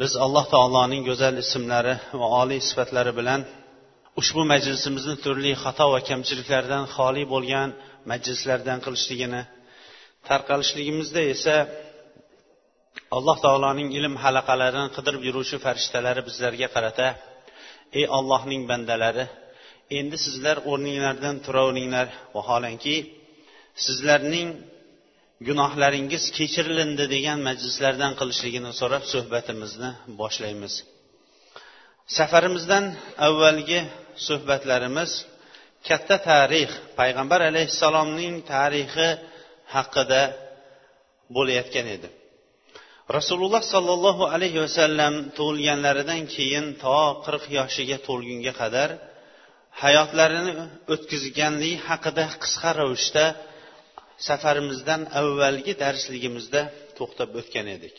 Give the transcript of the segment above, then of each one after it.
biz alloh taoloning go'zal ismlari va oliy sifatlari bilan ushbu majlisimizni turli xato va kamchiliklardan xoli bo'lgan majlislardan qilishligini tarqalishligimizda esa alloh taoloning ilm halaqalarini qidirib yuruvchi farishtalari bizlarga qarata ey ollohning bandalari endi sizlar o'rninglardan turaveringlar vaholanki sizlarning gunohlaringiz kechirilindi degan majlislardan qilishligini so'rab suhbatimizni boshlaymiz. Safarimizdan avvalgi suhbatlarimiz katta tarix payg'ambar alayhissalomning tarixi haqida bo'layotgan edi. Rasululloh sollallohu alayhi vasallam tug'ilganlaridan keyin to qirq yoshiga to'lgunga qadar hayotlarini o'tkazganligi haqida qisqa ravishda safarimizdan avvalgi darsligimizda to'xtab o'tgan edik.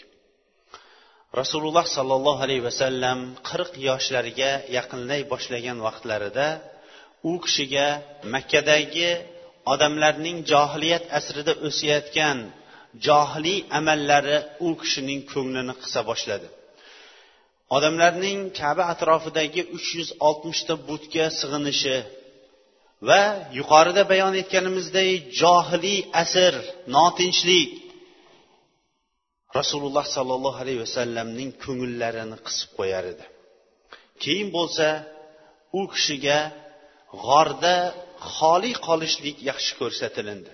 Rasululloh sollallohu alayhi vasallam qirq yoshlariga yaqinlay boshlagan vaqtlarida u kishiga makkadagi odamlarning johiliyat asrida o'sayotgan johiliy amallari u kishining ko'nglini qisa boshladi. Odamlarning kaba atrofidagi uch yuz oltmishta butga sig'inishi va yuqorida bayon etganimizdek johiliy asr notinchlik. Rasululloh sollallohu alayhi vasallamning ko'ngillarini qisib qo'yar edi. Keyin bo'lsa u kishiga g'orda xoli qolishlik yaxshi ko'rsatilindi.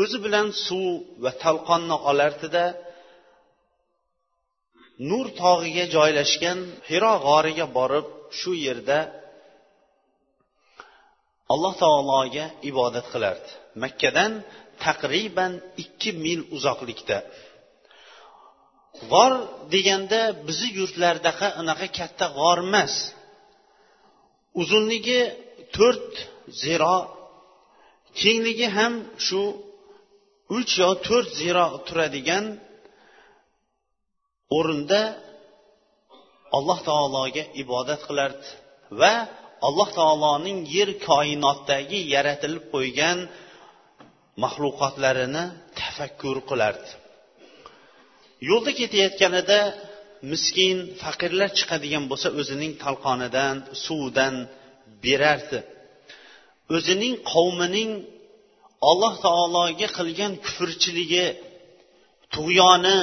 O'zi bilan suv va talqonni olardida nur tog'iga joylashgan hiro g'origa borib shu yerda alloh taologa ibodat qilardi. Makkadan taqriban ikki mil uzoqlikda. G'or deganda bizni yurtlardaqa unaqa katta g'or emas. Uzunligi to'rt ziro kengligi ham shu uch yo to'rt ziro turadigan o'rinda alloh taologa ibodat qilardi va alloh taoloning yer koinotdagi yaratilib qo'ygan maxluqotlarini tafakkur qilardi. Yo'lda ketayotganida miskin faqirlar chiqadigan bo'lsa o'zining talqonidan suvidan berardi. O'zining qavmining alloh taologa qilgan kufrchiligi tug'yoni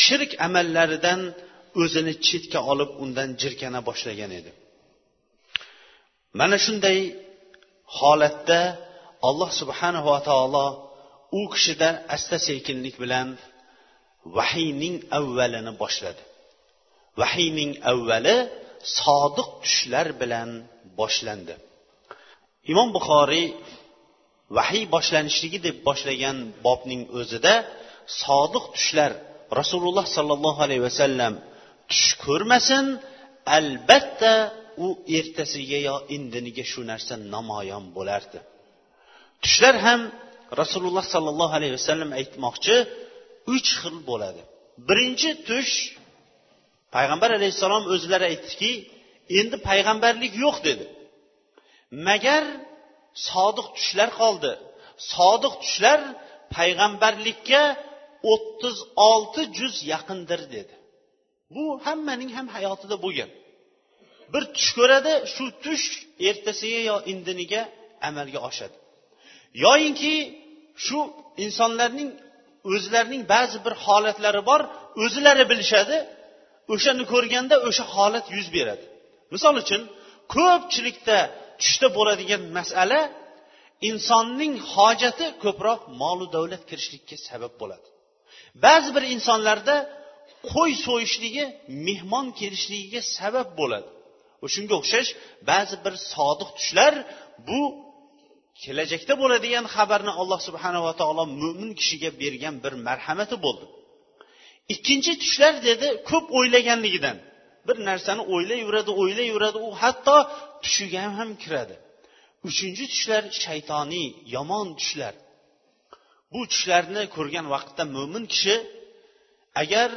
shirk amallaridan o'zini chetga olib undan jirkana boshlagan edi. Mana shunday holatda alloh subhanava taolo u kishida asta sekinlik bilan vahiyning avvalini boshladi. Vahiyning avvali sodiq tushlar bilan boshlandi. Imom buxoriy vahiy boshlanishligi deb boshlagan bobning o'zida sodiq tushlar rasululloh sollallohu alayhi vasallam tush ko'rmasin albatta u ertasiga yo indiniga shu narsa namoyon bo'lardi. Tushlar ham rasululloh sollallohu alayhi vasallam aytmoqchi uch xil bo'ladi. Birinchi tush payg'ambar alayhissalom o'zlari aytdiki endi payg'ambarlik yo'q dedi. Magar sodiq tushlar qoldi. Sodiq tushlar payg'ambarlikka o'ttiz olti juz yaqindir dedi. Bu hammaning ham hayotida bo'lgan. Bir tush ko'radi shu tush ertasiga yo indiniga amalga oshadi. Yoyinki shu insonlarning o'zlarining ba'zi bir holatlari bor o'zilari bilishadi o'shani ko'rganda o'sha holat yuz beradi. Misol uchun ko'pchilikda tushda bo'ladigan masala insonning hojati ko'proq molu davlat kirishlikka sabab bo'ladi. Ba'zi bir insonlarda qo'y so'yishligi mehmon kelishligiga sabab bo'ladi. Shunga o'xshash ba'zi bir sodiq tushlar bu kelajakda bo'ladigan xabarni alloh subhanava taolo mo'min kishiga bergan bir marhamati bo'ldi. Ikkinchi tushlar dedi ko'p o'ylaganligidan. Bir narsani o'ylayveradi o'ylayveradi u hatto tushiga ham kiradi. Uchinchi tushlar shaytoniy yomon tushlar. Bu tushlarni ko'rgan vaqtda mo'min kishi agar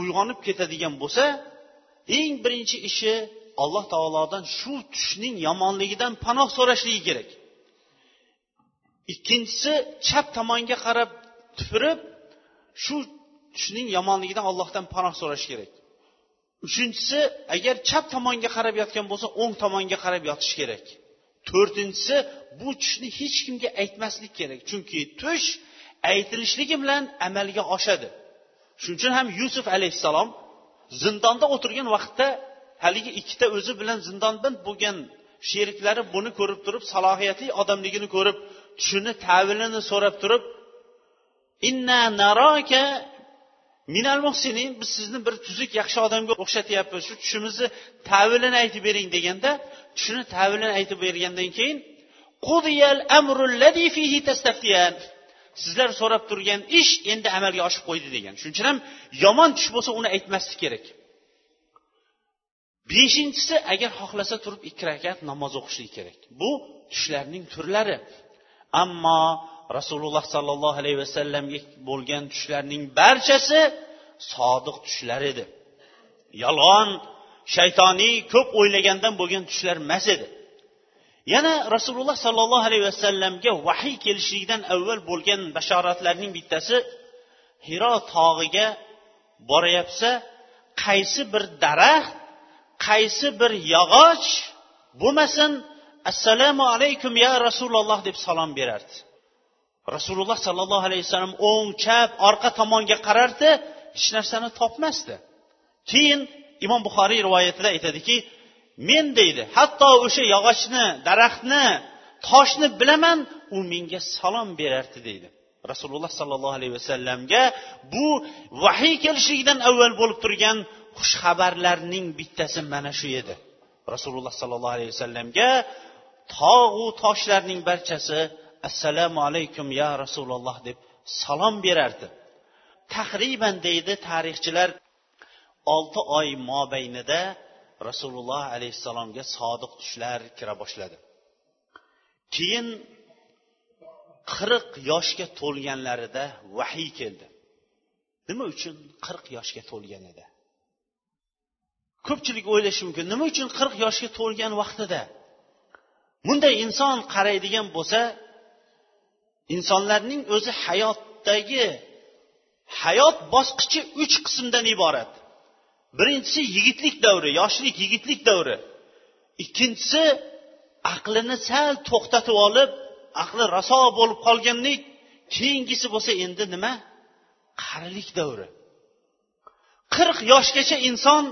uyg'onib ketadigan bo'lsa eng birinchi ishi alloh taolodan shu tushning yomonligidan panoh so'rashligi kerak. Ikkinchisi chap tomonga qarab tupurib shu tushning yomonligidan allohdan panoh so'rash kerak. Uchinchisi agar chap tomonga qarab yotgan bo'lsa o'ng tomonga qarab yotish kerak. To'rtinchisi bu tushni hech kimga aytmaslik kerak. Chunki tush aytilishligi bilan amalga oshadi. Shuning uchun ham yusuf alayhissalom zindonda o'tirgan vaqtda haligi ikkita o'zi bilan zindonband bo'lgan sheriklari buni ko'rib turib salohiyatli odamligini ko'rib tushini tavilini so'rab turib inna naraka minal muhsinin biz sizni bir tuzuk yaxshi odamga o'xshatyapmiz. Shu tushimizni tavilini aytib bering deganda tushini tavilini aytib bergandan keyin qudiyal amrulladhi fihi tastaftiyan sizlar so'rab turgan ish endi amalga oshib qo'ydi degan. Shuning uchun ham yomon tush bo'lsa uni aytmaslik kerak. Beshinchisi agar xohlasa turib ikki rakat namoz o'qishligi kerak. Bu tushlarning turlari. Ammo rasululloh sollallohu alayhi vasallamga bo'lgan tushlarning barchasi sodiq tushlar edi. Yolg'on shaytoniy ko'p o'ylagandan bo'lgan tushlar emas edi. Yana rasululloh sollallohu alayhi vasallamga vahiy kelishligidan avval bo'lgan bashoratlarning bittasi hiro tog'iga borayapsa qaysi bir daraxt qaysi bir yog'och bo'lmasin assalomu alaykum ya rasululloh deb salom berardi. Rasululloh sollallohu alayhi vasallam o'ng chap orqa tomonga qarardi hech narsani topmasdi. Keyin imom buxoriy rivoyatida aytadiki men deydi hatto o'sha yog'ochni daraxtni toshni bilaman u menga salom berardi deydi. Rasululloh sollallohu alayhi vasallamga bu vahiy kelishligidan avval bo'lib turgan xushxabarlarning bittasi mana shu edi. Rasululloh sollallohu alayhi vasallamga tog'u toshlarning barchasi assalomu alaykum ya rasululloh deb salom berardi. Taxriban deydi tarixchilar olti oy mobaynida rasululloh alayhissalomga sodiq tushlar kira boshladi. Keyin qirq yoshga to'lganlarida vahiy keldi. Nima uchun qirq yoshga to'lgan edi? Ko'pchilik o'ylashi mumkin. Nima uchun qirq yoshga to'lgan vaqtida? Bunday inson qaraydigan bo'lsa insonlarning o'zi hayotdagi hayot bosqichi uch qismdan iborat. Birinchisi yigitlik davri yoshlik yigitlik davri. Ikkinchisi aqlini sal to'xtatib olib aqli raso bo'lib qolganlik keyingisi bo'lsa endi nima? Qarilik davri. Qirq yoshgacha inson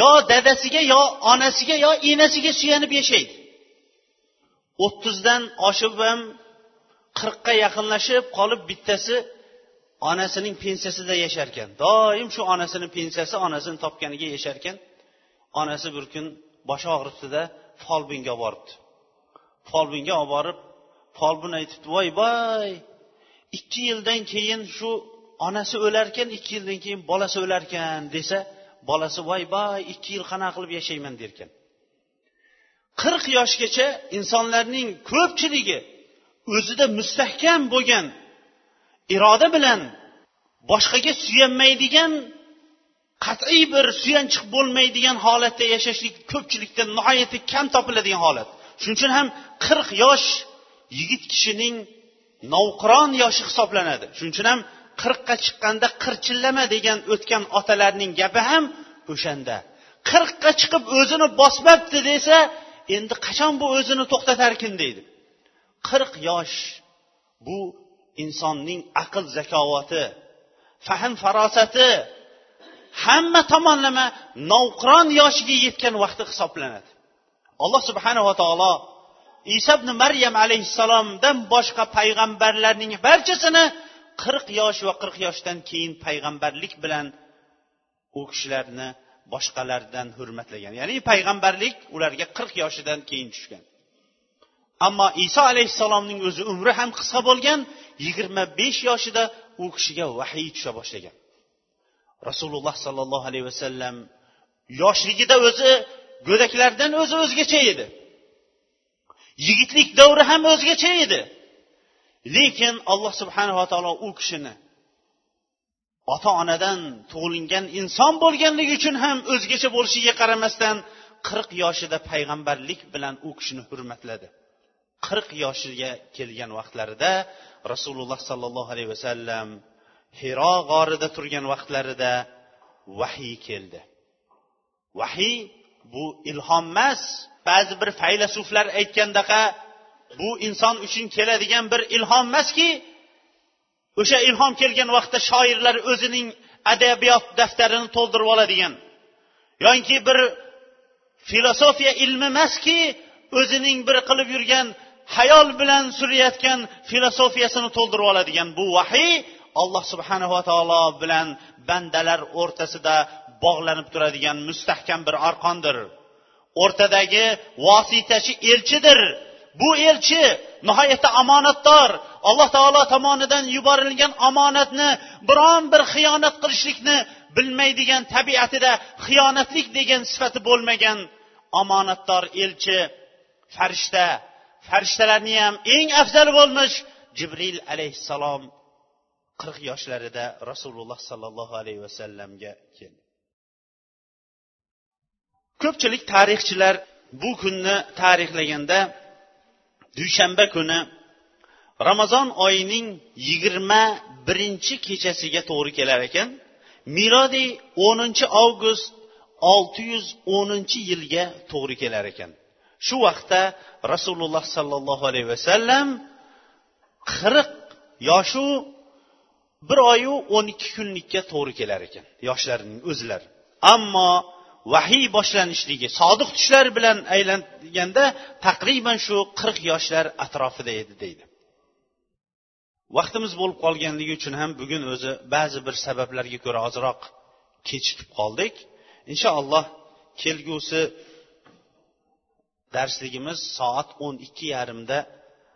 yo dadasiga yo onasiga yo enasiga suyanib yashaydi. o'ttizdan oshib ham qirqqa yaqinlashib qolib bittasi onasining pensiyasida yashar ekan. Doim shu onasini pensiyasi onasini topganiga yashar ekan. Onasi bir kun boshi og'ribdida folbinga olib boribdi. Folbinga olib borib folbin aytibdi voy voy ikki yildan keyin shu onasi o'larkan ikki yildan keyin bolasi o'larkan desa bolasi voy voy ikki yil qanaqa qilib yashayman derkan. Qirq yoshgacha insonlarning ko'pchiligi o'zida mustahkam bo'lgan iroda bilan boshqaga suyanmaydigan qat'iy bir suyanchiq bo'lmaydigan holatda yashashlik ko'pchilikda nihoyatda kam topiladigan holat. Shuning uchun ham qirq yosh yigit kishining navqiron yoshi hisoblanadi. Shuning uchun ham qirqqa chiqqanda qirchillama degan o'tgan otalarning gapi ham o'shanda. Qirqqa chiqib o'zini bosmabdi desa endi qachon bu o'zini to'xtatarkin deydi. Qirq yosh bu insonning aql zakovati fahm farosati hamma tomonlama novqiron yoshiga yetgan vaqti hisoblanadi. Alloh subhanava taolo iso ibn maryam alayhissalomdan boshqa payg'ambarlarning barchasini qirq yosh va qirq yoshdan keyin payg'ambarlik bilan u kishilarni boshqalardan hurmatlagan. Ya'ni payg'ambarlik ularga qirq yoshidan keyin tushgan. Ammo iso alayhissalomning o'zi umri ham qisqa bo'lgan yigirma besh yoshida u kishiga vahiy tusha boshlagan. Rasululloh sollallohu alayhi vasallam yoshligida o'zi go'daklardan o'zi o'zgacha edi. Yigitlik davri ham o'zgacha edi. Lekin alloh subhanava taolo u kishini ota onadan tug'ilgan inson bo'lganligi uchun ham o'zgacha bo'lishiga qaramasdan qirq yoshida payg'ambarlik bilan u kishini hurmatladi. Qirq yoshiga kelgan vaqtlarida rasululloh sollallohu alayhi vasallam hiro g'orida turgan vaqtlarida vahiy keldi. Vahiy bu ilhom emas. Ba'zi bir faylasuflar aytgandaqa bu inson uchun keladigan bir ilhom emaski o'sha ilhom kelgan vaqtda shoirlar o'zining adabiyot daftarini to'ldirib oladigan. Yoki bir filosofiya ilmi emaski o'zining bir qilib yurgan hayol bilan surayotgan filosofiyasini to'ldirib oladigan. Bu vahiy alloh subhanava taolo bilan bandalar o'rtasida bog'lanib turadigan mustahkam bir arqondir. O'rtadagi vositachi elchidir. Bu elchi nihoyatda omonatdor. Alloh taolo tomonidan yuborilgan omonatni biron bir xiyonat qilishlikni bilmaydigan tabiatida xiyonatlik degan sifati bo'lmagan omonatdor elchi farishta. Farishtalarni ham eng afzali bo'lmish jibril alayhissalom qirq yoshlarida rasululloh sollallohu alayhi vasallamga keldi. Ko'pchilik tarixchilar bu kunni tarixlaganda dushanba kuni ramazon oyining yigirma birinchi kechasiga to'g'ri kelar ekan. Milodiy o'ninchi avgust olti yuz o'ninchi yilga to'g'ri kelar ekan. Shu vaqtda rasululloh sollallohu alayhi vasallam qirq yoshu bir oyu o'n ikki kunlikka to'g'ri kelar ekan yoshlarining o'zlari. Ammo vahiy boshlanishligi sodiq tushlar bilan aylanganda taqriban shu qirq yoshlar atrofida edi deydi. Vaqtimiz bo'lib qolganligi uchun ham bugun o'zi ba'zi bir sabablarga ko'ra ozroq kechikib qoldik. Inshaalloh kelgusi darsligimiz soat o'n ikki yarimda